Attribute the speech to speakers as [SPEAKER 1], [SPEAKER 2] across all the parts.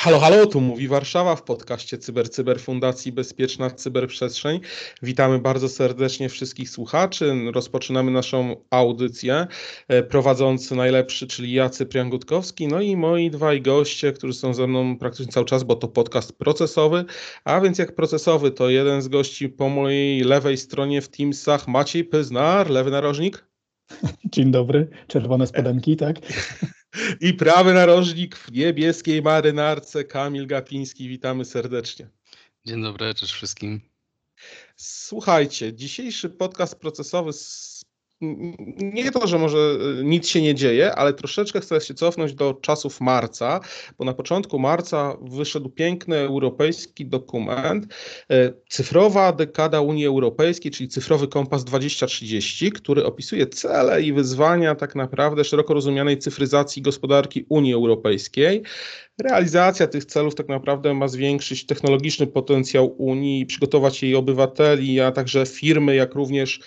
[SPEAKER 1] Halo, halo, tu mówi Warszawa w podcaście Cyber Cyber Fundacji Bezpieczna Cyberprzestrzeń. Witamy bardzo serdecznie wszystkich słuchaczy. Rozpoczynamy naszą audycję. E, prowadzący najlepszy, czyli ja, Cyprian Gutkowski, no i moi dwaj goście, którzy są ze mną praktycznie cały czas, bo to podcast procesowy. A więc jak procesowy, to jeden z gości po mojej lewej stronie w Teamsach, Maciej Pyznar, lewy narożnik.
[SPEAKER 2] Dzień dobry, czerwone spodenki, tak?
[SPEAKER 1] I prawy narożnik w niebieskiej marynarce Kamil Gapiński. Witamy serdecznie.
[SPEAKER 3] Dzień dobry, cześć wszystkim.
[SPEAKER 1] Słuchajcie, dzisiejszy podcast procesowy nie to, że może e, nic się nie dzieje, ale troszeczkę chcę się cofnąć do czasów marca, bo na początku marca wyszedł piękny europejski dokument, e, cyfrowa dekada Unii Europejskiej, czyli cyfrowy kompas 2030, który opisuje cele i wyzwania tak naprawdę szeroko rozumianej cyfryzacji gospodarki Unii Europejskiej. Realizacja tych celów tak naprawdę ma zwiększyć technologiczny potencjał Unii, przygotować jej obywateli, a także firmy, jak również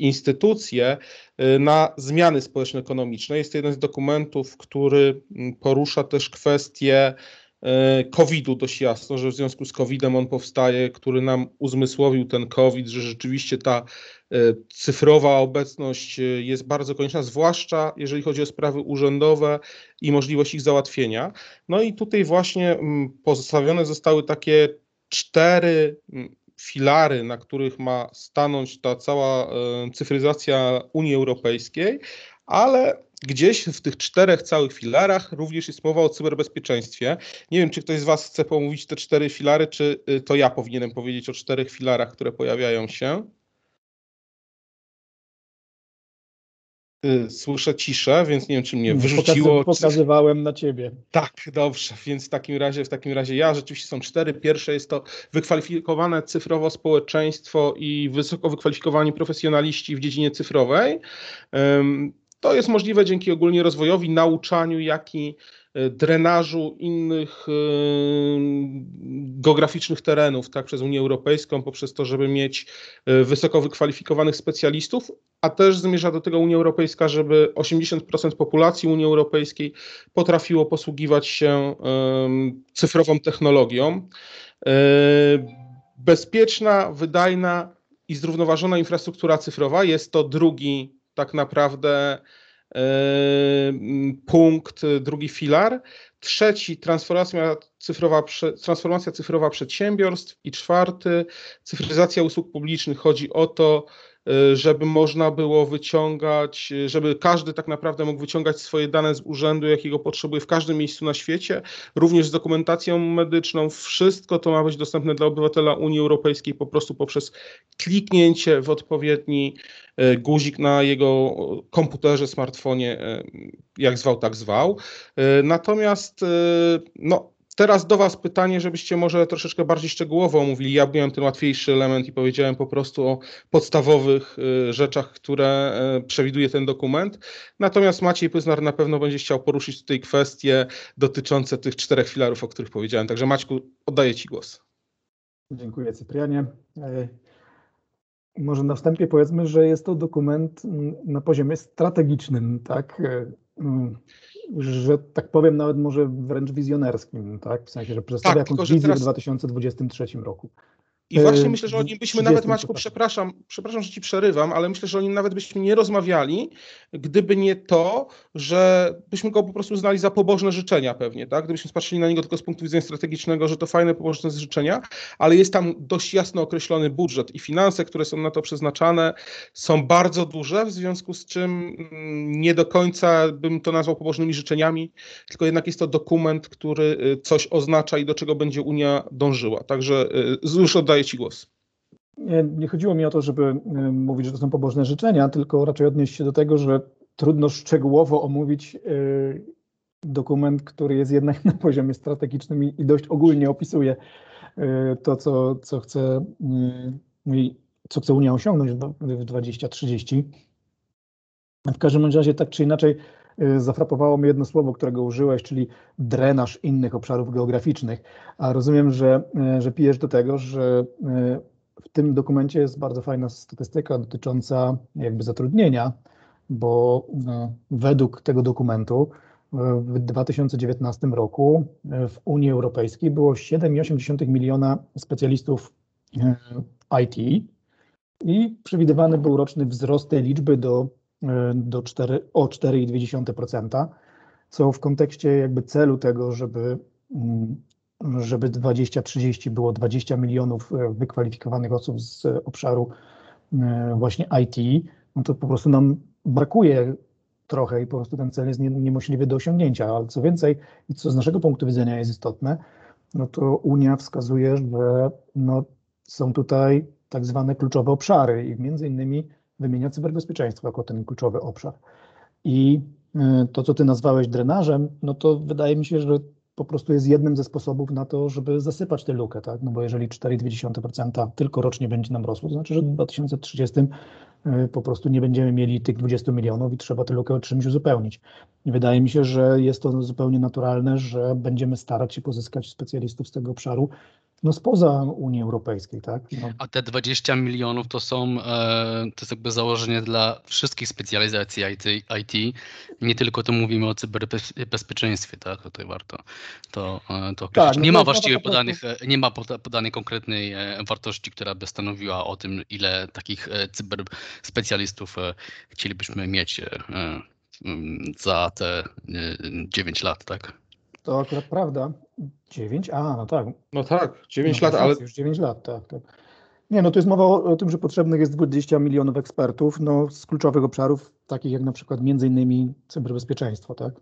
[SPEAKER 1] instytucje e, na zmiany społeczno-ekonomiczne. Jest to jeden z dokumentów, który porusza też kwestię e, COVID-u dość jasno, że w związku z COVID-em on powstaje, który nam uzmysłowił ten COVID, że rzeczywiście ta cyfrowa obecność jest bardzo konieczna, zwłaszcza jeżeli chodzi o sprawy urzędowe i możliwość ich załatwienia. No i tutaj właśnie pozostawione zostały takie cztery filary, na których ma stanąć ta cała e, cyfryzacja Unii Europejskiej, ale gdzieś w tych czterech całych filarach również jest mowa o cyberbezpieczeństwie. Nie wiem, czy ktoś z Was chce pomówić te cztery filary, czy y, to ja powinienem powiedzieć o czterech filarach, które pojawiają się. Słyszę ciszę, więc nie wiem, czy mnie wyrzuciło.
[SPEAKER 2] Pokazywałem na ciebie.
[SPEAKER 1] Tak, dobrze, więc w takim razie, w takim razie ja rzeczywiście są cztery. Pierwsze jest to wykwalifikowane cyfrowo społeczeństwo i wysoko wykwalifikowani profesjonaliści w dziedzinie cyfrowej. To jest możliwe dzięki ogólnie rozwojowi, nauczaniu, jak i drenażu innych e, geograficznych terenów, tak, przez Unię Europejską, poprzez to, żeby mieć e, wysoko wykwalifikowanych specjalistów, a też zmierza do tego Unia Europejska, żeby 80% populacji Unii Europejskiej potrafiło posługiwać się cyfrową technologią. Bezpieczna, wydajna i zrównoważona infrastruktura cyfrowa jest to drugi tak naprawdę punkt, drugi filar. Trzeci, transformacja cyfrowa, transformacja cyfrowa przedsiębiorstw. I czwarty, cyfryzacja usług publicznych. Chodzi o to, Y, żeby można było wyciągać, y, żeby każdy tak naprawdę mógł wyciągać swoje dane z urzędu, jakiego potrzebuje w każdym miejscu na świecie, również z dokumentacją medyczną. Wszystko to ma być dostępne dla obywatela Unii Europejskiej po prostu poprzez kliknięcie w odpowiedni y, guzik na jego komputerze, smartfonie, jak zwał, tak zwał. Natomiast no, Teraz do Was pytanie, żebyście może troszeczkę bardziej szczegółowo omówili. Ja miałem ten łatwiejszy element i powiedziałem po prostu o podstawowych y, rzeczach, które y, przewiduje ten dokument. Natomiast Maciej Pyznar na pewno będzie chciał poruszyć tutaj kwestie dotyczące tych czterech filarów, o których powiedziałem. Także Maćku, oddaję Ci głos.
[SPEAKER 2] Dziękuję Cyprianie. Może na wstępie powiedzmy, że jest to dokument mm, na poziomie strategicznym, tak? Że tak powiem, nawet może wręcz wizjonerskim, tak? W sensie, że przedstawia tak, jakąś wizję teraz... w 2023 roku.
[SPEAKER 1] I właśnie myślę, że o nim byśmy nawet, Maćku, przepraszam, przepraszam, że ci przerywam, ale myślę, że o nim nawet byśmy nie rozmawiali, gdyby nie to, że byśmy go po prostu znali za pobożne życzenia pewnie, tak? Gdybyśmy spatrzyli na niego tylko z punktu widzenia strategicznego, że to fajne, pobożne życzenia, ale jest tam dość jasno określony budżet i finanse, które są na to przeznaczane, są bardzo duże, w związku z czym mm, nie do końca bym to nazwał pobożnymi życzeniami, tylko jednak jest to dokument, który y, coś oznacza i do czego będzie Unia dążyła. Także y, już oddaję Oddaję Ci głos.
[SPEAKER 2] Nie, nie chodziło mi o to, żeby mówić, że to są pobożne życzenia, tylko raczej odnieść się do tego, że trudno szczegółowo omówić y, dokument, który jest jednak na poziomie strategicznym i dość ogólnie opisuje y, to, co, co, chce, co chce Unia osiągnąć w 2030. W każdym razie, tak czy inaczej, zafrapowało mnie jedno słowo, którego użyłeś, czyli drenaż innych obszarów geograficznych. A rozumiem, że, że pijesz do tego, że w tym dokumencie jest bardzo fajna statystyka dotycząca jakby zatrudnienia, bo według tego dokumentu w 2019 roku w Unii Europejskiej było 7,8 miliona specjalistów IT i przewidywany był roczny wzrost tej liczby do, do 4, o 4,2%, co w kontekście jakby celu tego, żeby, żeby 2030 było 20 milionów wykwalifikowanych osób z obszaru właśnie IT, no to po prostu nam brakuje trochę i po prostu ten cel jest nie, niemożliwy do osiągnięcia. Ale co więcej, i co z naszego punktu widzenia jest istotne, no to Unia wskazuje, że no, są tutaj tak zwane kluczowe obszary i między innymi wymienia cyberbezpieczeństwo jako ten kluczowy obszar. I y, to, co ty nazwałeś drenażem, no to wydaje mi się, że po prostu jest jednym ze sposobów na to, żeby zasypać tę lukę, tak? No bo jeżeli 4,2% tylko rocznie będzie nam rosło, to znaczy, że w 2030 y, po prostu nie będziemy mieli tych 20 milionów i trzeba tę lukę czymś uzupełnić. I wydaje mi się, że jest to zupełnie naturalne, że będziemy starać się pozyskać specjalistów z tego obszaru, no spoza Unii Europejskiej, tak? No.
[SPEAKER 3] A te 20 milionów to są, e, to jest jakby założenie dla wszystkich specjalizacji IT, IT. Nie tylko tu mówimy o cyberbezpieczeństwie, tak? Tutaj warto to, e, to określić. Tak, no nie ma właściwie podanych, e, nie ma podanej konkretnej wartości, która by stanowiła o tym, ile takich cyberspecjalistów chcielibyśmy mieć za te 9 lat, tak?
[SPEAKER 2] To akurat prawda. 9? A, no tak.
[SPEAKER 1] No tak, 9 no, lat, ale.
[SPEAKER 2] Już 9 lat, tak, tak. Nie, no to jest mowa o, o, tym, że potrzebnych jest 20 milionów ekspertów no, z kluczowych obszarów, takich jak na przykład między innymi cyberbezpieczeństwo, tak?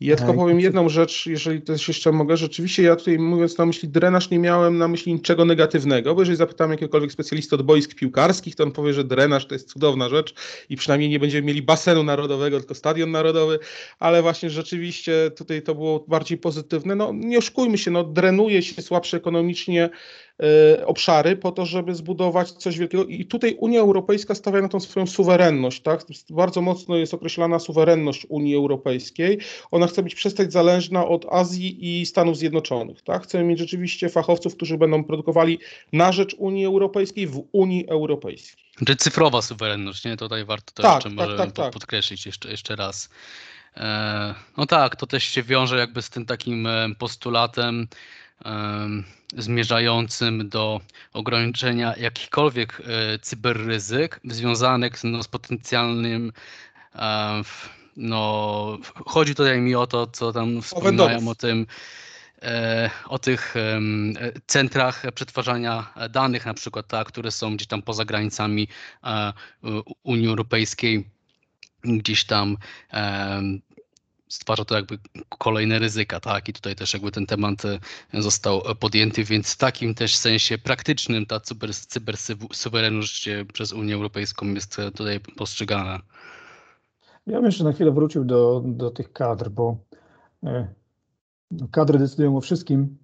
[SPEAKER 1] Ja tylko powiem jedną rzecz, jeżeli też jeszcze mogę. Rzeczywiście ja tutaj mówiąc na myśli drenaż nie miałem na myśli niczego negatywnego, bo jeżeli zapytam jakiegokolwiek specjalistę od boisk piłkarskich, to on powie, że drenaż to jest cudowna rzecz i przynajmniej nie będziemy mieli basenu narodowego, tylko stadion narodowy, ale właśnie rzeczywiście tutaj to było bardziej pozytywne. No nie oszukujmy się, no drenuje się słabsze ekonomicznie obszary po to, żeby zbudować coś wielkiego. I tutaj Unia Europejska stawia na tą swoją suwerenność. Tak? Bardzo mocno jest określana suwerenność Unii Europejskiej. Ona chce być przestać zależna od Azji i Stanów Zjednoczonych. Tak? Chcemy mieć rzeczywiście fachowców, którzy będą produkowali na rzecz Unii Europejskiej w Unii Europejskiej.
[SPEAKER 3] Czy cyfrowa suwerenność, nie? Tutaj warto to tak, jeszcze tak, tak, tak, podkreślić jeszcze, jeszcze raz. E, no tak, to też się wiąże jakby z tym takim e, postulatem, zmierzającym do ograniczenia jakichkolwiek e, cyberryzyk związanych no, z potencjalnym no, chodzi tutaj mi o to, co tam wspominają o tym, e, o tych centrach przetwarzania danych, na przykład, tak, które są gdzieś tam poza granicami e, Unii Europejskiej, gdzieś tam stwarza to jakby kolejne ryzyka, tak? I tutaj też jakby ten temat e, został podjęty, więc w takim też sensie praktycznym ta cyber, cybersuwerenność przez Unię Europejską jest e, tutaj postrzegana.
[SPEAKER 2] Ja bym jeszcze na chwilę wrócił do, do tych kadr, bo e, kadry decydują o wszystkim.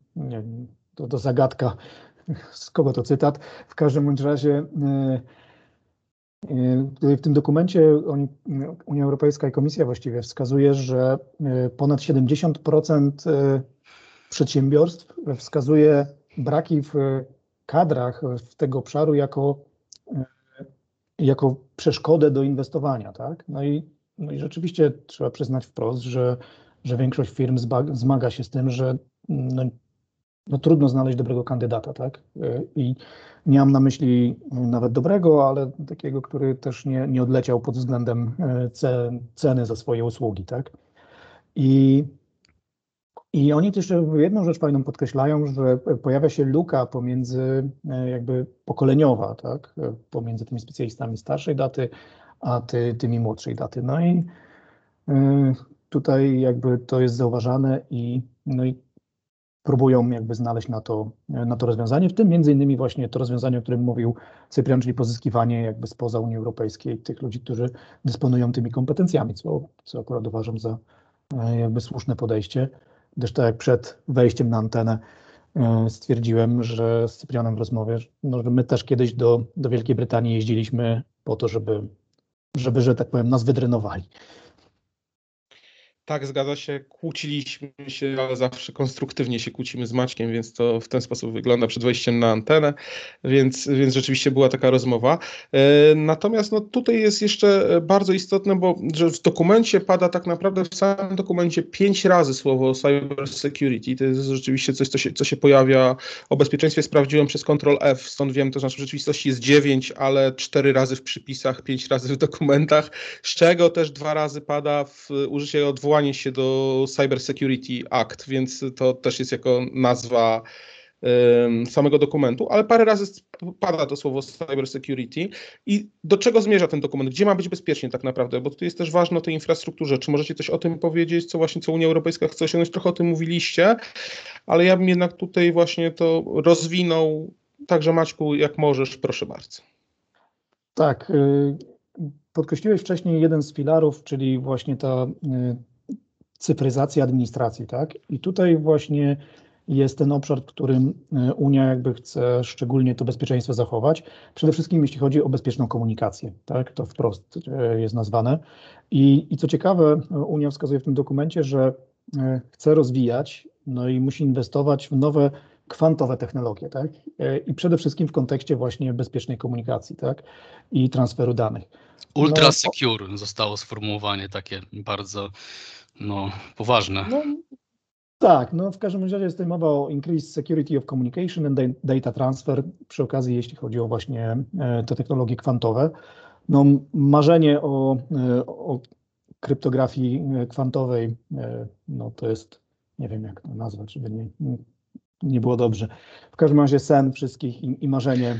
[SPEAKER 2] To, to zagadka, z kogo to cytat. W każdym bądź razie Y, w tym dokumencie Unia Europejska i Komisja właściwie wskazuje, że y, ponad 70% y, przedsiębiorstw wskazuje braki w kadrach w tego obszaru jako, jako przeszkodę do inwestowania. Tak? No, i, no i rzeczywiście trzeba przyznać wprost, że, że większość firm zmaga się z tym, że no, no trudno znaleźć dobrego kandydata, tak? I nie mam na myśli nawet dobrego, ale takiego, który też nie, nie odleciał pod względem e, ceny za swoje usługi, tak? I, I oni też jedną rzecz fajną podkreślają, że pojawia się luka pomiędzy e, jakby pokoleniowa, tak? Pomiędzy tymi specjalistami starszej daty, a ty, tymi młodszej daty. No i e, tutaj jakby to jest zauważane i, no i próbują jakby znaleźć na to, na to rozwiązanie, w tym między innymi właśnie to rozwiązanie, o którym mówił Cyprian, czyli pozyskiwanie jakby spoza Unii Europejskiej tych ludzi, którzy dysponują tymi kompetencjami, co, co akurat uważam za e, jakby słuszne podejście, gdyż tak jak przed wejściem na antenę e, stwierdziłem, że z Cyprianem w rozmowie, no, że my też kiedyś do, do Wielkiej Brytanii jeździliśmy po to, żeby, żeby, że tak powiem, nas wydrenowali.
[SPEAKER 1] Tak, zgadza się. Kłóciliśmy się, ale zawsze konstruktywnie się kłócimy z Maćkiem, więc to w ten sposób wygląda przed wejściem na antenę, więc, więc rzeczywiście była taka rozmowa. E, natomiast no, tutaj jest jeszcze bardzo istotne, bo że w dokumencie pada tak naprawdę w samym dokumencie pięć razy słowo cyber security. To jest rzeczywiście coś, co się, co się pojawia. O bezpieczeństwie sprawdziłem przez Ctrl F, stąd wiem, to znaczy w rzeczywistości jest dziewięć, ale cztery razy w przypisach, pięć razy w dokumentach, z czego też dwa razy pada w użycie odwołania odwołanie się do Cyber Security Act, więc to też jest jako nazwa samego dokumentu, ale parę razy pada to słowo cyber security i do czego zmierza ten dokument? Gdzie ma być bezpiecznie tak naprawdę? Bo tu jest też ważne o tej infrastrukturze. Czy możecie coś o tym powiedzieć, co właśnie co Unia Europejska chce osiągnąć? Trochę o tym mówiliście, ale ja bym jednak tutaj właśnie to rozwinął. Także Maćku, jak możesz, proszę bardzo.
[SPEAKER 2] Tak. Y, podkreśliłeś wcześniej jeden z filarów, czyli właśnie ta y, cyfryzacji administracji, tak? I tutaj właśnie jest ten obszar, w którym e, Unia jakby chce szczególnie to bezpieczeństwo zachować. Przede wszystkim jeśli chodzi o bezpieczną komunikację, tak? To wprost e, jest nazwane. I, i co ciekawe, Unia wskazuje w tym dokumencie, że e, chce rozwijać, no i musi inwestować w nowe kwantowe technologie, tak? I przede wszystkim w kontekście właśnie bezpiecznej komunikacji, tak? I transferu danych.
[SPEAKER 3] Ultra no, secure zostało sformułowanie takie bardzo no, poważne. No,
[SPEAKER 2] tak, no w każdym razie jest tutaj mowa o Increased Security of Communication and Data Transfer, przy okazji jeśli chodzi o właśnie e, te technologie kwantowe. No marzenie o, e, o kryptografii e, kwantowej, no to jest, nie wiem jak to nazwać, żeby nie, nie było dobrze. W każdym razie sen wszystkich i, i marzenie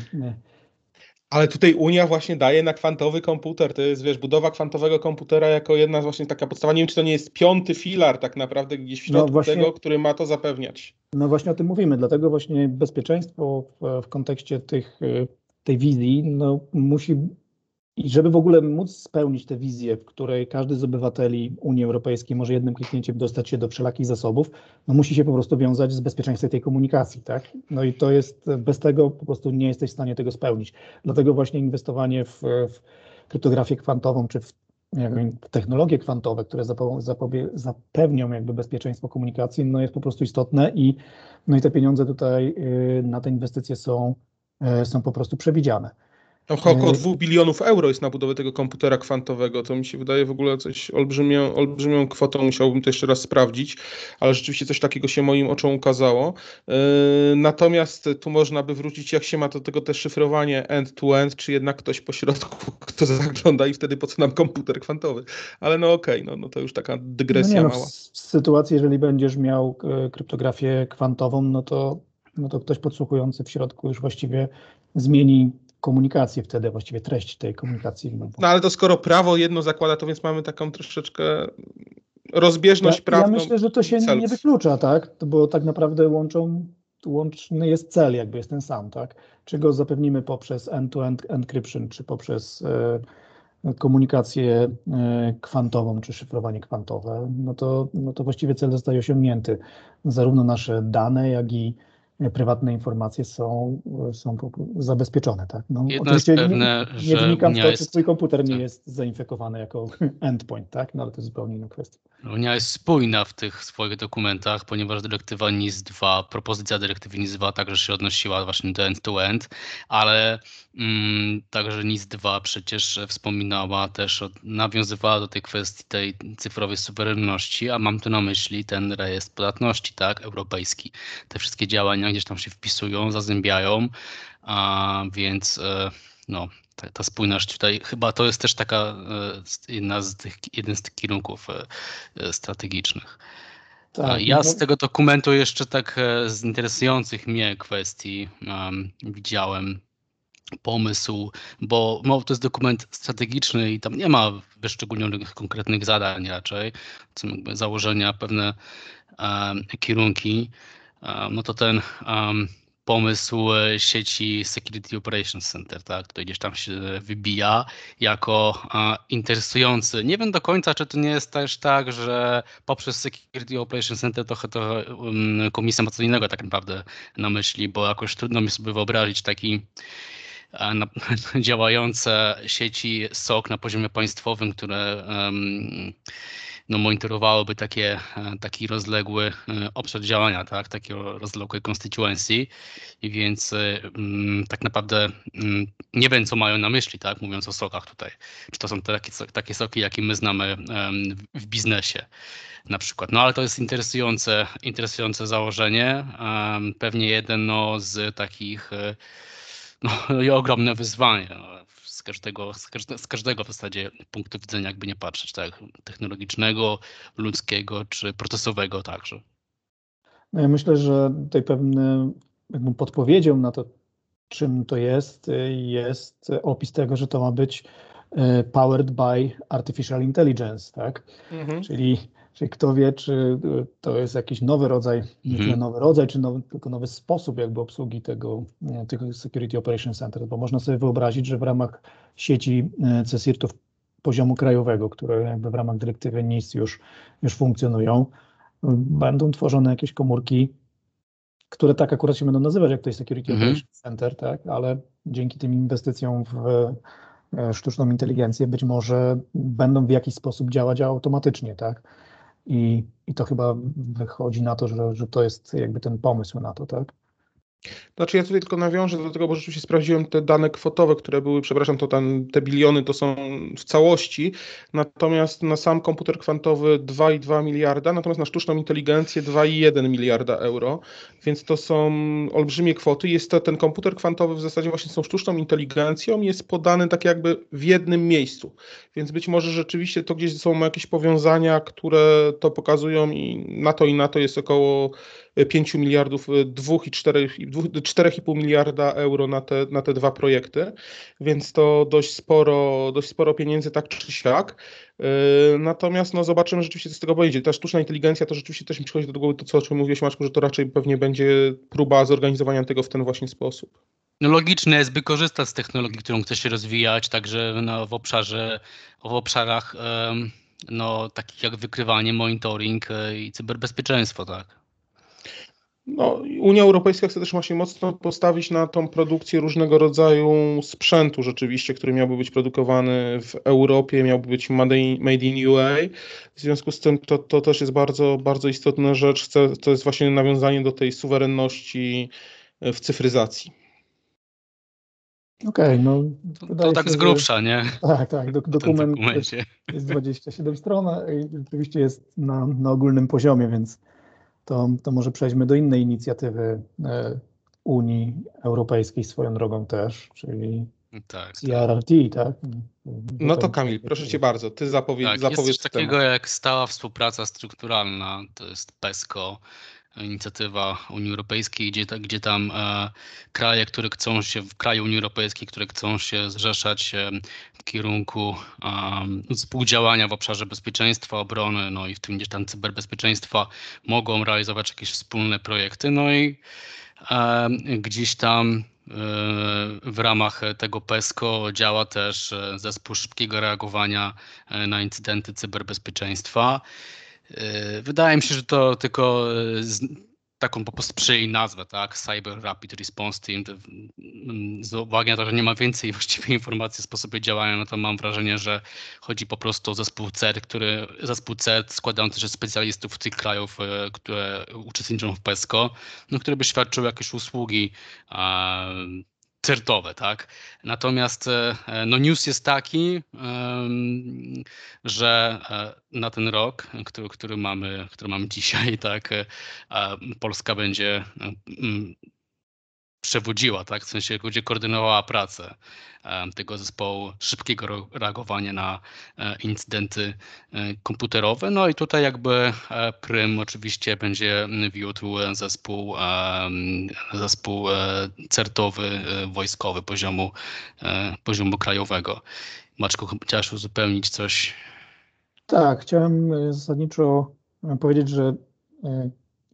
[SPEAKER 1] ale tutaj Unia właśnie daje na kwantowy komputer. To jest, wiesz, budowa kwantowego komputera jako jedna właśnie taka podstawa. Nie wiem, czy to nie jest piąty filar tak naprawdę gdzieś w no środku no właśnie, tego, który ma to zapewniać.
[SPEAKER 2] No właśnie o tym mówimy, dlatego właśnie bezpieczeństwo w, w kontekście tych, tej wizji no, musi i żeby w ogóle móc spełnić tę wizję, w której każdy z obywateli Unii Europejskiej może jednym kliknięciem dostać się do wszelakich zasobów, no musi się po prostu wiązać z bezpieczeństwem tej komunikacji, tak? No i to jest, bez tego po prostu nie jesteś w stanie tego spełnić. Dlatego właśnie inwestowanie w, w kryptografię kwantową, czy w, w technologie kwantowe, które zapobie, zapewnią jakby bezpieczeństwo komunikacji, no jest po prostu istotne i, no i te pieniądze tutaj y, na te inwestycje są, y, są po prostu przewidziane.
[SPEAKER 1] Tam około 2 bilionów euro jest na budowę tego komputera kwantowego. To mi się wydaje w ogóle coś olbrzymią, olbrzymią kwotą. Musiałbym to jeszcze raz sprawdzić, ale rzeczywiście coś takiego się moim oczom ukazało. Yy, natomiast tu można by wrócić, jak się ma do tego te szyfrowanie end-to-end, czy jednak ktoś po środku, kto zagląda i wtedy po co nam komputer kwantowy. Ale no okej, okay, no, no to już taka dygresja no nie, no, mała.
[SPEAKER 2] W sytuacji, jeżeli będziesz miał e, kryptografię kwantową, no to, no to ktoś podsłuchujący w środku już właściwie zmieni komunikację wtedy, właściwie treść tej komunikacji.
[SPEAKER 1] No ale to skoro prawo jedno zakłada, to więc mamy taką troszeczkę rozbieżność
[SPEAKER 2] ja,
[SPEAKER 1] prawną.
[SPEAKER 2] Ja myślę, że to się celów. nie wyklucza, tak? Bo tak naprawdę łączą, łączny jest cel, jakby jest ten sam, tak? Czy go zapewnimy poprzez end-to-end encryption, czy poprzez e, komunikację e, kwantową, czy szyfrowanie kwantowe, no to, no to właściwie cel zostaje osiągnięty. Zarówno nasze dane, jak i prywatne informacje są, są zabezpieczone. Tak?
[SPEAKER 3] No, Jedno jest pewne,
[SPEAKER 2] nie, nie wynika z tego, czy twój komputer nie tak. jest zainfekowany jako endpoint, tak? no ale to jest zupełnie inna kwestia.
[SPEAKER 3] Unia jest spójna w tych swoich dokumentach, ponieważ dyrektywa NIS-2, propozycja dyrektywy NIS-2 także się odnosiła właśnie do end-to-end, ale mm, także NIS-2 przecież wspominała też, nawiązywała do tej kwestii tej cyfrowej suwerenności, a mam tu na myśli ten rejestr podatności, tak, europejski. Te wszystkie działania gdzieś tam się wpisują, zazębiają, a więc e, no, ta, ta, spójność tutaj, chyba to jest też taka e, jedna z tych, jeden z tych kierunków e, strategicznych. Tak, ja no z tego dokumentu jeszcze tak z interesujących mnie kwestii um, widziałem pomysł, bo no, to jest dokument strategiczny i tam nie ma wyszczególnionych konkretnych zadań raczej, są jakby założenia, pewne um, kierunki, no to ten pomysł e, sieci Security Operations Center, tak, który gdzieś tam się wybija jako interesujący. Nie wiem do końca, czy to nie jest też tak, że poprzez Security Operations Center trochę to um, komisja ma co innego tak naprawdę na myśli, bo jakoś trudno mi sobie wyobrazić taki na, działające sieci SOC na poziomie państwowym, które um, no, monitorowałoby takie, taki rozległy obszar działania, tak, takiego rozległej constituency i więc mm, tak naprawdę mm, nie wiem, co mają na myśli, tak, mówiąc o sokach tutaj. Czy to są takie, takie soki, jakie my znamy w biznesie na przykład. No ale to jest interesujące, interesujące założenie. Pewnie jeden no, z takich no, i ogromne wyzwanie. Z każdego, z, każde, z każdego w zasadzie punktu widzenia, jakby nie patrzeć, tak, technologicznego, ludzkiego czy procesowego także.
[SPEAKER 2] No ja myślę, że tutaj pewnym podpowiedzią na to, czym to jest, jest opis tego, że to ma być e, powered by artificial intelligence, tak? Mhm. Czyli Czyli kto wie, czy y, to jest jakiś nowy rodzaj, mhm. nowy rodzaj, czy nowy, tylko nowy sposób jakby obsługi tego, tego Security Operation Center, bo można sobie wyobrazić, że w ramach sieci y, CSIRT-ów poziomu krajowego, które jakby w ramach dyrektywy NIS już, już funkcjonują, będą tworzone jakieś komórki, które tak akurat się będą nazywać, jak to jest Security mhm. Operation Center, tak, ale dzięki tym inwestycjom w e, sztuczną inteligencję być może będą w jakiś sposób działać automatycznie, tak. I, I to chyba wychodzi na to, że, że to jest jakby ten pomysł na to, tak?
[SPEAKER 1] Znaczy ja tutaj tylko nawiążę do tego, bo rzeczywiście sprawdziłem te dane kwotowe, które były, przepraszam, to tam te biliony to są w całości, natomiast na sam komputer kwantowy 2,2 miliarda, natomiast na sztuczną inteligencję 2,1 miliarda euro, więc to są olbrzymie kwoty. Jest to ten komputer kwantowy w zasadzie właśnie z tą sztuczną inteligencją jest podany tak jakby w jednym miejscu, więc być może rzeczywiście to gdzieś są jakieś powiązania, które to pokazują i na to i na to jest około 5 miliardów, 2,4,5 miliarda euro na te, na te dwa projekty, więc to dość sporo, dość sporo pieniędzy tak czy siak. Yy, natomiast no, zobaczymy rzeczywiście, co z tego będzie. Ta sztuczna inteligencja to rzeczywiście też mi przychodzi do głowy to, co, o czym mówiłeś, Maczku, że to raczej pewnie będzie próba zorganizowania tego w ten właśnie sposób.
[SPEAKER 3] No logiczne jest, by korzystać z technologii, którą chce się rozwijać, także no, w obszarze, w obszarach no, takich jak wykrywanie, monitoring e, i cyberbezpieczeństwo, tak.
[SPEAKER 1] No, Unia Europejska chce też właśnie mocno postawić na tą produkcję różnego rodzaju sprzętu rzeczywiście, który miałby być produkowany w Europie, miałby być made in, made in UA. W związku z tym to, to też jest bardzo, bardzo istotna rzecz. Chce, to jest właśnie nawiązanie do tej suwerenności w cyfryzacji.
[SPEAKER 2] Okej, okay, no.
[SPEAKER 3] To, to tak się, z grubsza, że, nie?
[SPEAKER 2] Tak, tak. Do, dokument jest 27 stron i oczywiście jest na, na ogólnym poziomie, więc to, to może przejdźmy do innej inicjatywy e, Unii Europejskiej swoją drogą też, czyli tak, CRRT, tak?
[SPEAKER 1] No to Kamil, proszę Cię bardzo, Ty zapowiedz, tak, zapowiedz
[SPEAKER 3] jest coś takiego jak stała współpraca strukturalna, to jest PESCO, inicjatywa Unii Europejskiej, gdzie, gdzie tam e, kraje, które chcą się, w kraju Unii Europejskiej, które chcą się zrzeszać e, w kierunku e, współdziałania w obszarze bezpieczeństwa, obrony, no i w tym gdzieś tam cyberbezpieczeństwa, mogą realizować jakieś wspólne projekty, no i gdzieś tam w ramach tego PESCO działa też zespół szybkiego reagowania na incydenty cyberbezpieczeństwa. E, wydaje mi się, że to tylko e, z, taką po prostu przyjęli nazwę, tak? Cyber Rapid Response Team. Z uwagi na to, że nie ma więcej właściwie informacji o sposobie działania, no to mam wrażenie, że chodzi po prostu o zespół CER, który, zespół CER składający się z specjalistów tych krajów, e, które uczestniczą w PESCO, no, które by świadczyły jakieś usługi certowe, tak? Natomiast e, no news jest taki, że e, na ten rok, który, który, mamy, który mamy dzisiaj, tak, e, Polska będzie przewodziła, tak? w sensie będzie koordynowała pracę tego zespołu szybkiego reagowania na e, incydenty e, komputerowe. No i tutaj jakby e, prym oczywiście będzie wiódł zespół, zespół certowy, wojskowy poziomu, poziomu krajowego. Maczku, chciałeś uzupełnić coś?
[SPEAKER 2] Tak, chciałem zasadniczo powiedzieć, że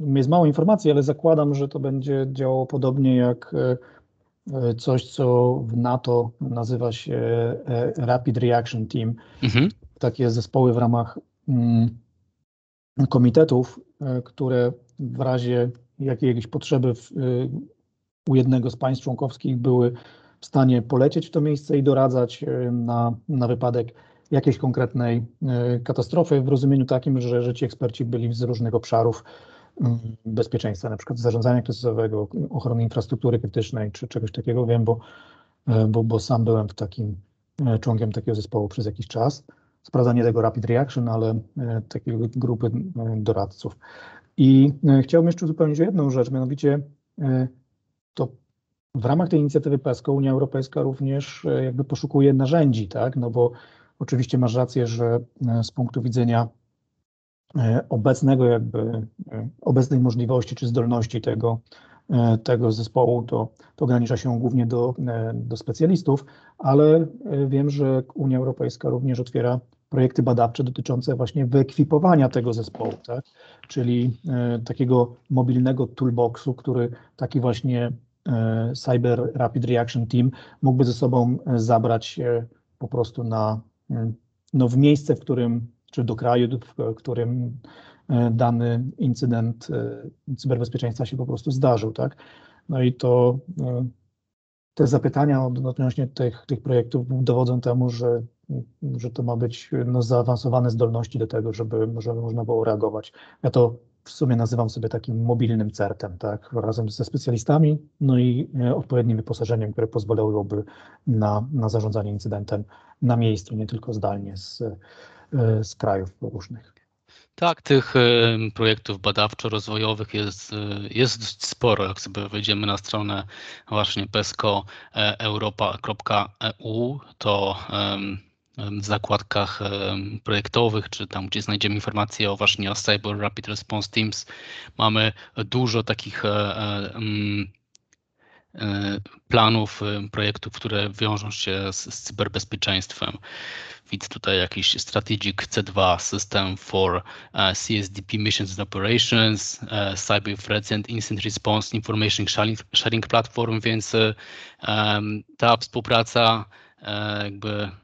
[SPEAKER 2] jest mało informacji, ale zakładam, że to będzie działało podobnie jak e, e, coś, co w NATO nazywa się e, Rapid Reaction Team. Mhm. Takie zespoły w ramach mm, komitetów, które w razie jakiejś potrzeby w, u jednego z państw członkowskich były w stanie polecieć w to miejsce i doradzać na, na wypadek jakiejś konkretnej katastrofy w rozumieniu takim, że, że ci eksperci byli z różnych obszarów bezpieczeństwa, na przykład zarządzania kryzysowego, ochrony infrastruktury krytycznej czy czegoś takiego. Wiem, bo, bo, bo sam byłem w takim członkiem takiego zespołu przez jakiś czas. Sprawdzanie tego Rapid Reaction, ale takiej grupy doradców. I chciałbym jeszcze uzupełnić jedną rzecz, mianowicie to w ramach tej inicjatywy PESCO Unia Europejska również e, jakby poszukuje narzędzi, tak? No bo oczywiście masz rację, że e, z punktu widzenia e, obecnego jakby, obecnej możliwości czy zdolności tego, tego zespołu, to, to ogranicza się głównie do, do specjalistów, ale wiem, że Unia Europejska również otwiera projekty badawcze dotyczące właśnie wyekwipowania tego zespołu, tak? czyli takiego mobilnego toolboxu, który taki właśnie E, Cyber Rapid Reaction Team mógłby ze sobą e, zabrać po prostu na, e, no w miejsce, w którym, czy do kraju, w którym dany incydent cyberbezpieczeństwa się po prostu zdarzył, tak? No i to te zapytania odnośnie tych, tych projektów dowodzą temu, że, że to ma być no, zaawansowane zdolności do tego, żeby, żeby można było reagować. Ja to w sumie nazywam sobie takim mobilnym certem, tak, razem ze specjalistami, no i e, odpowiednim wyposażeniem, które pozwoliłoby na, na zarządzanie incydentem na miejscu, nie tylko zdalnie z, e, z krajów różnych.
[SPEAKER 3] Tak, tych e, projektów badawczo-rozwojowych jest, jest sporo. Jak sobie wejdziemy na stronę właśnie pesco.europa.eu, to w zakładkach projektowych, czy tam, gdzie znajdziemy informacje o właśnie o Cyber Rapid Response Teams, mamy dużo takich e, e, e, planów, projektów, które wiążą się z, z cyberbezpieczeństwem. Widzę tutaj jakiś Strategic C2 System for CSDP Missions and Operations, Cyber Threats and Instant Response Information Sharing, sharing Platform, więc ta współpraca jakby Mm,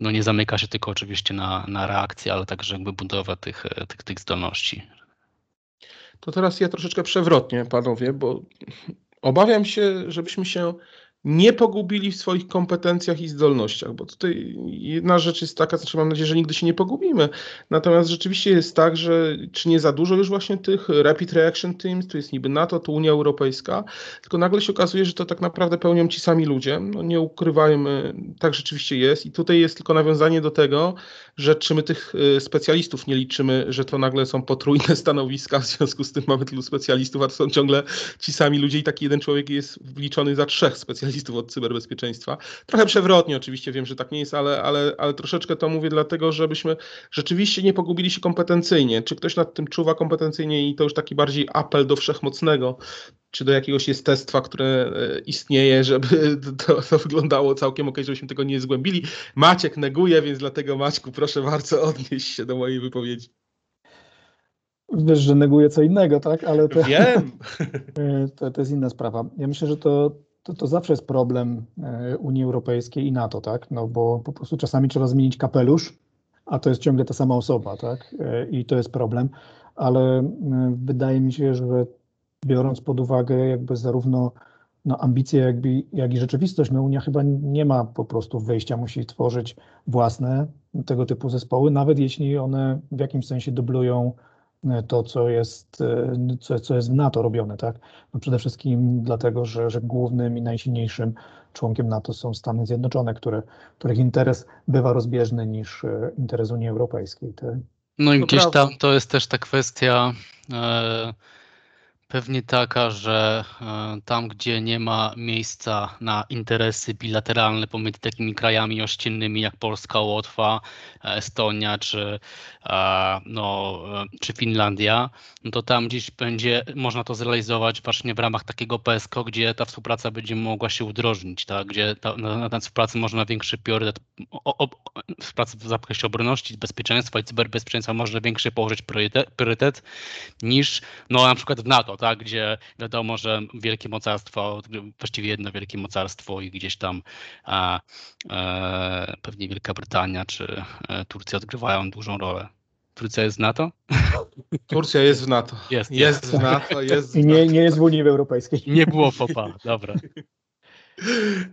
[SPEAKER 3] no nie zamyka się tylko oczywiście na, na reakcję, ale także jakby budowę tych, tych, tych zdolności.
[SPEAKER 1] To teraz ja troszeczkę przewrotnie, panowie, bo obawiam się, żebyśmy się nie pogubili w swoich kompetencjach i zdolnościach, bo tutaj jedna rzecz jest taka, znaczy mam nadzieję, że nigdy się nie pogubimy, natomiast rzeczywiście jest tak, że czy nie za dużo już właśnie tych Rapid Reaction Teams, tu jest niby NATO, to Unia Europejska, tylko nagle się okazuje, że to tak naprawdę pełnią ci sami ludzie, no nie ukrywajmy, tak rzeczywiście jest. I tutaj jest tylko nawiązanie do tego, że czy my tych y, specjalistów nie liczymy, że to nagle są potrójne stanowiska, w związku z tym mamy tylu specjalistów, a to są ciągle ci sami ludzie i taki jeden człowiek jest wliczony za trzech specjalistów specjalistów od cyberbezpieczeństwa. Trochę przewrotnie, oczywiście wiem, że tak nie jest, ale, ale, ale troszeczkę to mówię dlatego, żebyśmy rzeczywiście nie pogubili się kompetencyjnie. Czy ktoś nad tym czuwa kompetencyjnie i to już taki bardziej apel do wszechmocnego, czy do jakiegoś jestestwa, które e, istnieje, żeby to, to wyglądało całkiem ok, żebyśmy tego nie zgłębili. Maciek neguje, więc dlatego Maćku proszę bardzo odnieść się do mojej wypowiedzi.
[SPEAKER 2] Wiesz, że neguje co innego, tak?
[SPEAKER 1] Ale to, Wiem.
[SPEAKER 2] To, to jest inna sprawa. Ja myślę, że to to, to zawsze jest problem e, Unii Europejskiej i NATO, tak? No bo po prostu czasami trzeba zmienić kapelusz, a to jest ciągle ta sama osoba, tak? E, I to jest problem, ale wydaje mi się, że biorąc pod uwagę jakby zarówno no, ambicje, jakby, jak i rzeczywistość, no Unia chyba nie ma po prostu wyjścia, musi tworzyć własne tego typu zespoły, nawet jeśli one w jakimś sensie dublują to, co jest, co, co jest w NATO robione, tak? No przede wszystkim dlatego, że, że głównym i najsilniejszym członkiem NATO są Stany Zjednoczone, które, których interes bywa rozbieżny niż e, interes Unii Europejskiej. Tak?
[SPEAKER 3] No i gdzieś tam to jest też ta kwestia. E, Pewnie taka, że e, tam, gdzie nie ma miejsca na interesy bilateralne pomiędzy takimi krajami ościennymi jak Polska, Łotwa, Estonia czy, e, no, e, czy Finlandia, no to tam gdzieś będzie można to zrealizować właśnie w ramach takiego PESCO, gdzie ta współpraca będzie mogła się udrożnić, tak? gdzie ta, na, na współpracę można większy priorytet, o, o, współpracy w zakresie obronności, bezpieczeństwa i cyberbezpieczeństwa można większy położyć priorytet, priorytet niż no, na przykład w NATO tak, gdzie wiadomo, że wielkie mocarstwo, właściwie jedno wielkie mocarstwo i gdzieś tam a, e, pewnie Wielka Brytania czy e, Turcja odgrywają dużą rolę. Turcja jest w NATO?
[SPEAKER 1] Turcja jest w NATO.
[SPEAKER 3] Jest,
[SPEAKER 1] jest, jest w NATO. Jest
[SPEAKER 2] I nie, nie jest w Unii Europejskiej.
[SPEAKER 3] Nie było popa, dobra.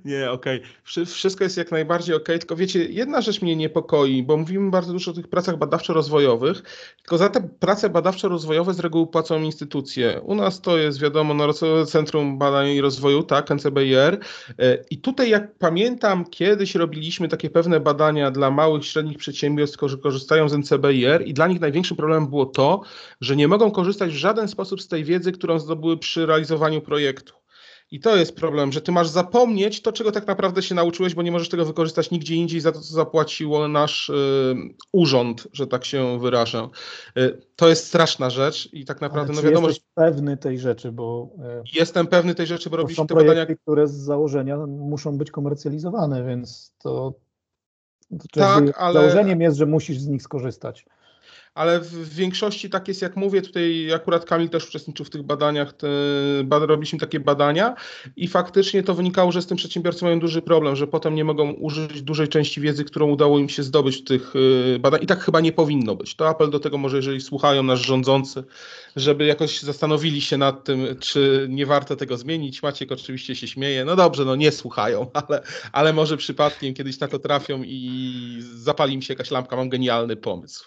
[SPEAKER 1] Nie, okej. Okay. Wszystko jest jak najbardziej okej, okay. tylko wiecie, jedna rzecz mnie niepokoi, bo mówimy bardzo dużo o tych pracach badawczo-rozwojowych, tylko za te prace badawczo-rozwojowe z reguły płacą instytucje. U nas to jest, wiadomo, Narodowe Centrum Badań i Rozwoju, tak, NCBIR. E, I tutaj, jak pamiętam, kiedyś robiliśmy takie pewne badania dla małych, średnich przedsiębiorstw, którzy korzystają z NCBIR i dla nich największym problemem było to, że nie mogą korzystać w żaden sposób z tej wiedzy, którą zdobyły przy realizowaniu projektu. I to jest problem, że ty masz zapomnieć to, czego tak naprawdę się nauczyłeś, bo nie możesz tego wykorzystać nigdzie indziej za to, co zapłaciło nasz y, urząd, że tak się wyrażę. Y, to jest straszna rzecz i tak naprawdę,
[SPEAKER 2] Ale
[SPEAKER 1] no wiadomo,
[SPEAKER 2] jesteś że... pewny tej rzeczy, bo...
[SPEAKER 1] Y, Jestem pewny tej rzeczy, bo robiliśmy
[SPEAKER 2] te
[SPEAKER 1] badania...
[SPEAKER 2] które z założenia muszą być komercjalizowane, więc to... to tak, ale... Założeniem jest, że musisz z nich skorzystać
[SPEAKER 1] ale w większości tak jest jak mówię, tutaj akurat Kamil też uczestniczył w tych badaniach, te, robiliśmy takie badania i faktycznie to wynikało, że z tym przedsiębiorcy mają duży problem, że potem nie mogą użyć dużej części wiedzy, którą udało im się zdobyć w tych y, badaniach i tak chyba nie powinno być. To apel do tego może, jeżeli słuchają nas rządzący, żeby jakoś zastanowili się nad tym, czy nie warto tego zmienić. Maciek oczywiście się śmieje, no dobrze, no nie słuchają, ale, ale może przypadkiem kiedyś na to trafią i zapali im się jakaś lampka, mam genialny pomysł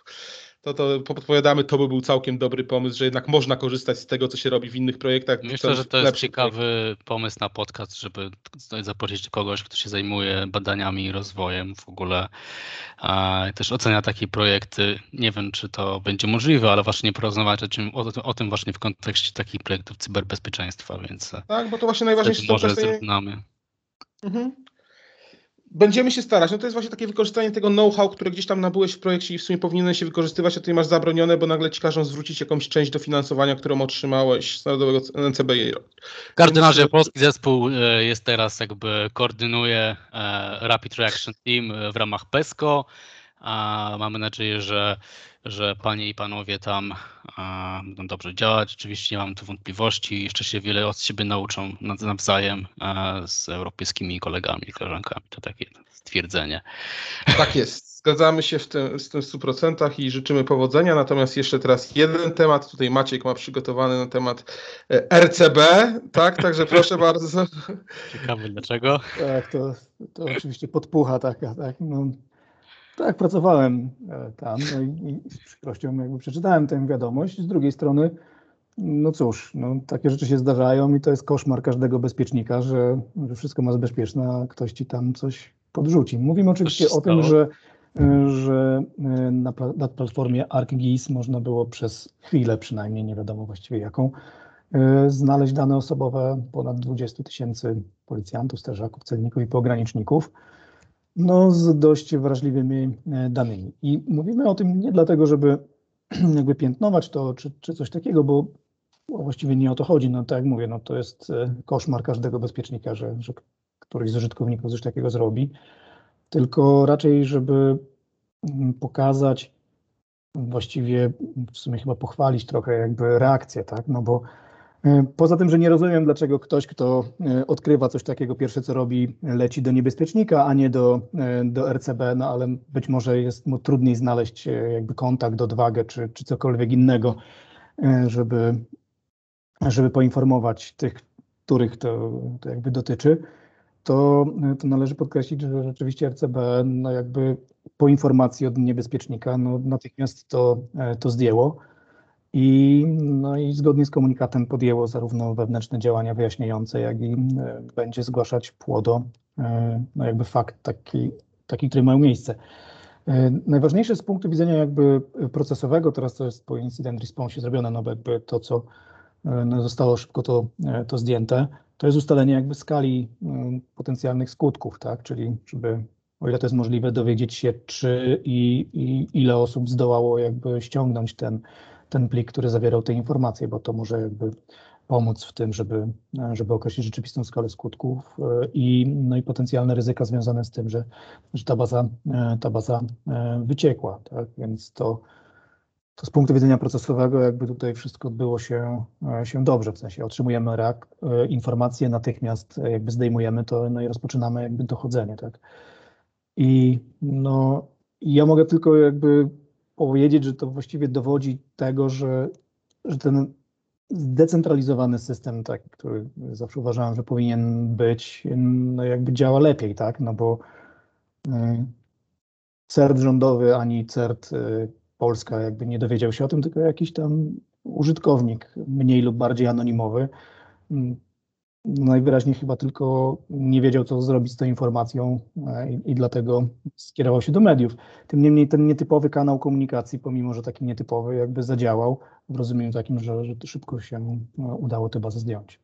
[SPEAKER 1] to, to podpowiadamy, to by był całkiem dobry pomysł, że jednak można korzystać z tego, co się robi w innych projektach.
[SPEAKER 3] Myślę, że to jest ciekawy projekt. pomysł na podcast, żeby zaprosić kogoś, kto się zajmuje badaniami i rozwojem w ogóle. A też ocenia takie projekty. Nie wiem, czy to będzie możliwe, ale właśnie porozmawiać o, czym, o, o tym właśnie w kontekście takich projektów cyberbezpieczeństwa, więc
[SPEAKER 1] tak, bo to właśnie najważniejsze.
[SPEAKER 3] Może zrównamy.
[SPEAKER 1] Mhm. Będziemy się starać. No to jest właśnie takie wykorzystanie tego know-how, które gdzieś tam nabyłeś w projekcie i w sumie powinieneś się wykorzystywać, a tutaj masz zabronione, bo nagle ci każą zwrócić jakąś część dofinansowania, którą otrzymałeś z Narodowego NCBI.
[SPEAKER 3] Więc... polski zespół e, jest teraz jakby koordynuje e, Rapid Reaction Team w ramach PESCO, a mamy nadzieję, że że panie i panowie tam będą dobrze działać. Oczywiście nie mam tu wątpliwości. Jeszcze się wiele od siebie nauczą nawzajem z europejskimi kolegami i koleżankami. To takie stwierdzenie.
[SPEAKER 1] Tak jest. Zgadzamy się w tym, z tym w 100% i życzymy powodzenia. Natomiast jeszcze teraz jeden temat. Tutaj Maciek ma przygotowany na temat e, RCB, tak? Także proszę bardzo.
[SPEAKER 3] Ciekawy dlaczego.
[SPEAKER 2] Tak, to, to oczywiście podpucha taka, tak. No, tak, pracowałem e, tam no i, z przykrością jakby przeczytałem tę wiadomość. Z drugiej strony, no cóż, no, takie rzeczy się zdarzają i to jest koszmar każdego bezpiecznika, że, że wszystko ma bezpieczne, a ktoś ci tam coś podrzuci. Mówimy oczywiście o tym, że, e, że e, na, na platformie ArcGIS można było przez chwilę przynajmniej, nie wiadomo właściwie jaką, znaleźć dane osobowe ponad 20 tysięcy policjantów, strażaków, celników i pograniczników no, z dość wrażliwymi e, danymi. I mówimy o tym nie dlatego, żeby jakby piętnować to, czy, czy coś takiego, bo właściwie nie o to chodzi. No tak jak mówię, no to jest e, koszmar każdego bezpiecznika, że, że któryś z użytkowników coś takiego zrobi, tylko raczej, żeby mm, pokazać, właściwie w sumie chyba pochwalić trochę jakby reakcję, tak, no bo poza tym, że nie rozumiem, dlaczego ktoś, kto e, odkrywa coś takiego, pierwsze co robi, leci do niebezpiecznika, a nie do, e, do RCB, no ale być może jest mu trudniej znaleźć jakby kontakt, odwagę czy, czy cokolwiek innego, żeby, żeby poinformować tych, których to, to jakby dotyczy. To, to należy podkreślić, że rzeczywiście RCB no jakby po informacji od niebezpiecznika no natychmiast to, to zdjęło. I, no i zgodnie z komunikatem podjęło zarówno wewnętrzne działania wyjaśniające, jak i e, będzie zgłaszać płodo, e, no jakby fakt taki, taki który mają miejsce. E, najważniejsze z punktu widzenia jakby procesowego, teraz to jest po incident response zrobione, no jakby to, co no zostało szybko to, to zdjęte, to jest ustalenie jakby skali potencjalnych skutków, tak, czyli żeby o ile to jest możliwe, dowiedzieć się, czy i, i ile osób zdołało jakby ściągnąć ten, ten plik, który zawierał te informacje, bo to może jakby pomóc w tym, żeby, żeby określić rzeczywistą skalę skutków e, i, no i potencjalne ryzyka związane z tym, że, że ta baza, e, ta baza e, wyciekła. Tak? Więc to, to z punktu widzenia procesowego jakby tutaj wszystko odbyło się, się dobrze, w sensie otrzymujemy reak- informacje, natychmiast jakby zdejmujemy to no i rozpoczynamy jakby dochodzenie. Tak? I no, ja mogę tylko jakby powiedzieć, że to właściwie dowodzi tego, że, że ten zdecentralizowany system, taki, który zawsze uważałem, że powinien być, no jakby działa lepiej, tak? No bo y, CERT rządowy ani CERT y, Polska jakby nie dowiedział się o tym, tylko jakiś tam użytkownik mniej lub bardziej anonimowy. Mm, najwyraźniej chyba tylko nie wiedział, co zrobić z tą informacją e, i, i, dlatego skierował się do mediów. Tym niemniej ten nietypowy kanał komunikacji, pomimo że taki nietypowy, jakby zadziałał w rozumieniu takim, że, że szybko się e, udało tę bazę zdjąć.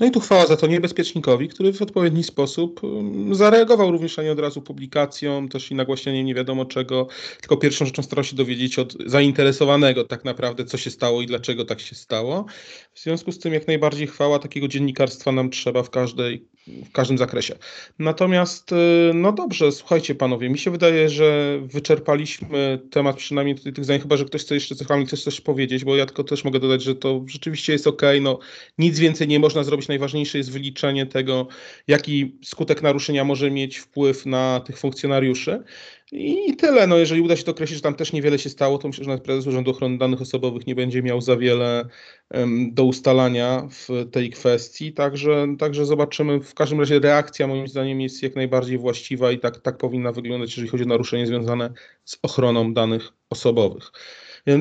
[SPEAKER 1] No i tu chwała za to niebezpiecznikowi, który w odpowiedni sposób um, zareagował również, a nie od razu publikacją, też i nagłaśnianiem nie wiadomo czego, tylko pierwszą rzeczą starał się dowiedzieć od zainteresowanego tak naprawdę, co się stało i dlaczego tak się stało. W związku z tym jak najbardziej chwała takiego dziennikarstwa nam trzeba w każdej w każdym zakresie. Natomiast, y, no dobrze, słuchajcie panowie, mi się wydaje, że wyczerpaliśmy temat przynajmniej tych zdań, chyba że ktoś chce jeszcze coś, chce coś powiedzieć, bo ja tylko też mogę dodać, że to rzeczywiście jest ok, no nic więcej nie można zrobić, najważniejsze jest wyliczenie tego, jaki skutek naruszenia może mieć wpływ na tych funkcjonariuszy. I tyle. No, jeżeli uda się to określić, że tam też niewiele się stało, to myślę, że nawet prezes Urzędu Ochrony Danych Osobowych nie będzie miał za wiele um, do ustalania w tej kwestii. Także, także zobaczymy. W każdym razie reakcja moim zdaniem jest jak najbardziej właściwa i tak, tak powinna wyglądać, jeżeli chodzi o naruszenie związane z ochroną danych osobowych.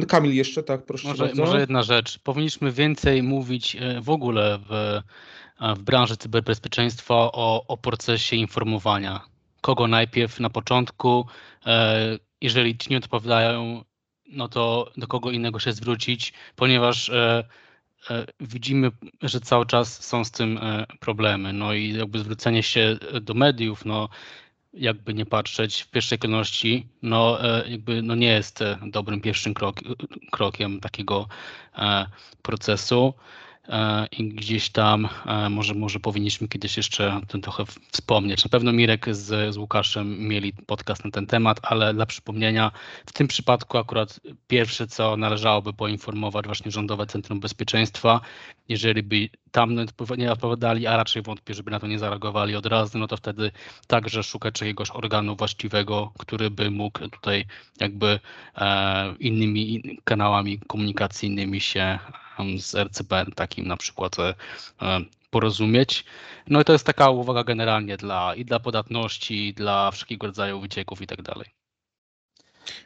[SPEAKER 1] Kamil, jeszcze tak, proszę
[SPEAKER 3] może, bardzo. Może jedna rzecz. Powinniśmy więcej mówić e, w ogóle w, e, w branży cyberbezpieczeństwa o, o procesie informowania kogo najpierw na początku. E, jeżeli ci nie odpowiadają, no to do kogo innego się zwrócić, ponieważ widzimy, że cały czas są z tym problemy. No i jakby zwrócenie się do mediów, no jakby nie patrzeć w pierwszej kolejności, no jakby no nie jest dobrym pierwszym krok, krokiem takiego procesu. E, i gdzieś tam e, może, może powinniśmy kiedyś jeszcze o tym trochę wspomnieć. Na pewno Mirek z, z Łukaszem mieli podcast na ten temat, ale dla przypomnienia, w tym przypadku akurat pierwsze, co należałoby poinformować właśnie Rządowe Centrum Bezpieczeństwa, jeżeli by tam nie odpowiadali, a raczej wątpię, żeby na to nie zareagowali od razu, no to wtedy także szukać jakiegoś organu właściwego, który by mógł tutaj jakby e, innymi kanałami komunikacyjnymi się z RCP takim na przykład e, e, porozumieć. No i to jest taka uwaga generalnie dla i dla podatności, i dla wszelkiego rodzaju wycieków i tak dalej.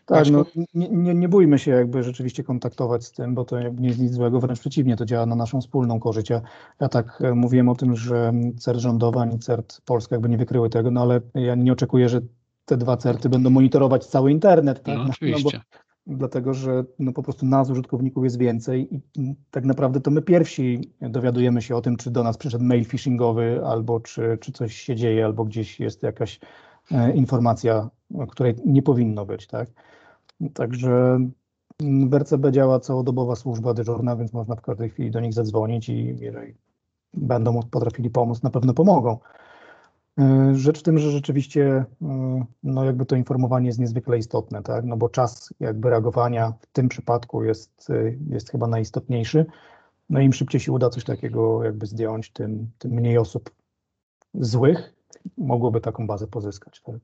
[SPEAKER 2] Tak, no, nie, nie, nie, bójmy się jakby rzeczywiście kontaktować z tym, bo to nie jest nic złego, wręcz przeciwnie, to działa na naszą wspólną korzyść. Ja, ja tak e, mówiłem o tym, że CERT rządowa ani CERT Polska jakby nie wykryły tego, no ale ja nie oczekuję, że te dwa CERTy będą monitorować cały internet. Tak?
[SPEAKER 3] No, oczywiście.
[SPEAKER 2] No, dlatego że no, po prostu nas, użytkowników, jest więcej i tak naprawdę to my pierwsi dowiadujemy się o tym, czy do nas przyszedł mail phishingowy, albo czy, czy coś się dzieje, albo gdzieś jest jakaś e, informacja, której nie powinno być. Tak? Także w RCB działa całodobowa służba dyżurna, więc można w każdej chwili do nich zadzwonić i jeżeli będą potrafili pomóc, na pewno pomogą. E, rzecz w tym, że rzeczywiście e, no jakby to informowanie jest niezwykle istotne, tak? no bo czas jakby reagowania w tym przypadku jest, e, jest chyba najistotniejszy. No im szybciej się uda coś takiego jakby zdjąć, tym, tym mniej osób złych mogłoby taką bazę pozyskać. Tak?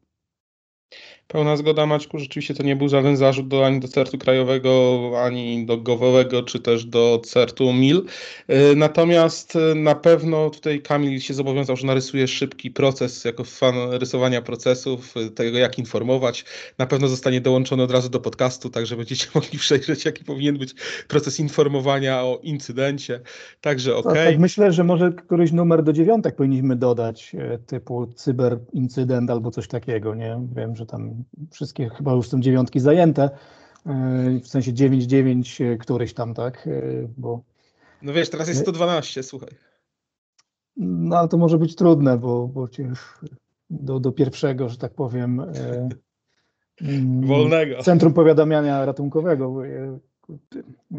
[SPEAKER 1] Pełna zgoda Maćku, rzeczywiście to nie był żaden zarzut do, ani do CERT-u krajowego, ani do gowowego, czy też do CERT-u MIL. Y, natomiast y, na pewno tutaj Kamil się zobowiązał, że narysuje szybki proces, jako fan rysowania procesów, y, tego jak informować. Na pewno zostanie dołączony od razu do podcastu, także będziecie mogli przejrzeć, jaki powinien być proces informowania o incydencie. Także ok. Tak,
[SPEAKER 2] myślę, że może któryś numer do dziewiątek powinniśmy dodać, e, typu cyberincydent albo coś takiego, nie? Wiem, że tam wszystkie chyba już są dziewiątki zajęte, e, w sensie 9-9 e, któryś tam, tak, e, bo...
[SPEAKER 1] No wiesz, teraz jest 112, słuchaj.
[SPEAKER 2] No ale to może być trudne, bo, bo cię do, do pierwszego, że tak powiem...
[SPEAKER 1] Mm, Wolnego.
[SPEAKER 2] Centrum Powiadamiania Ratunkowego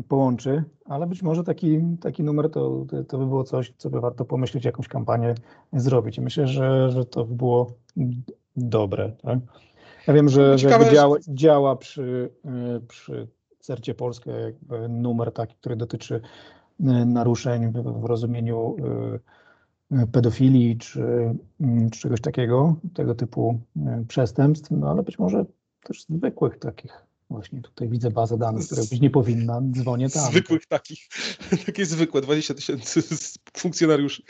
[SPEAKER 2] połączy, ale być może taki, taki numer to, to by było coś, co by warto pomyśleć, jakąś kampanię zrobić. I myślę, że, że to by było dobre. Tak? Ja wiem, że, że działa, działa przy, e, przy Cercie Polskę numer taki, który dotyczy e, naruszeń w, rozumieniu e, pedofilii czy, czy czegoś takiego, tego typu przestępstw, no ale być może też zwykłych takich Właśnie tutaj widzę bazę danych, która być nie powinna, dzwonię tam.
[SPEAKER 1] Zwykłych takich, takie zwykłe, 20 tysięcy funkcjonariuszy.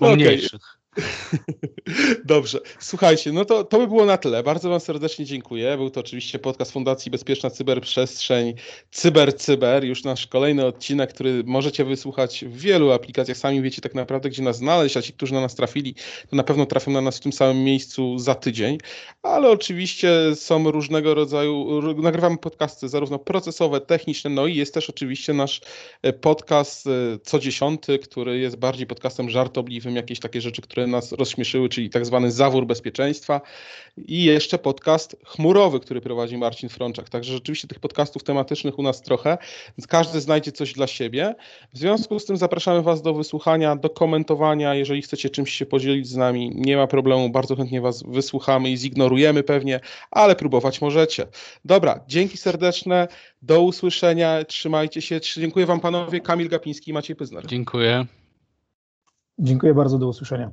[SPEAKER 3] No, Mniejszych.
[SPEAKER 1] Dobrze, słuchajcie, no to, to by było na tyle. Bardzo Wam serdecznie dziękuję. Był to oczywiście podcast Fundacji Bezpieczna Cyberprzestrzeń Cyber Cyber. Już nasz kolejny odcinek, który możecie wysłuchać w wielu aplikacjach. Sami wiecie tak naprawdę, gdzie nas znaleźć, a ci, którzy na nas trafili, to na pewno trafią na nas w tym samym miejscu za tydzień. Ale oczywiście są różnego rodzaju, nagrywamy podcasty zarówno procesowe, techniczne, no i jest też oczywiście nasz e, podcast e, co dziesiąty, który jest bardziej podcastem żartobliwym, jakieś takie rzeczy, które które nas rozśmieszyły, czyli tak zwany zawór bezpieczeństwa i jeszcze podcast chmurowy, który prowadzi Marcin Frączak. Także rzeczywiście tych podcastów tematycznych u nas trochę, więc każdy znajdzie coś dla siebie. W związku z tym zapraszamy Was do wysłuchania, do komentowania. Jeżeli chcecie czymś się podzielić z nami, nie ma problemu, bardzo chętnie Was wysłuchamy i zignorujemy pewnie, ale próbować możecie. Dobra, dzięki serdeczne, do usłyszenia, trzymajcie się. Dziękuję Wam panowie, Kamil Gapiński i Maciej Pyzner.
[SPEAKER 3] Dziękuję.
[SPEAKER 2] Dziękuję bardzo, do usłyszenia.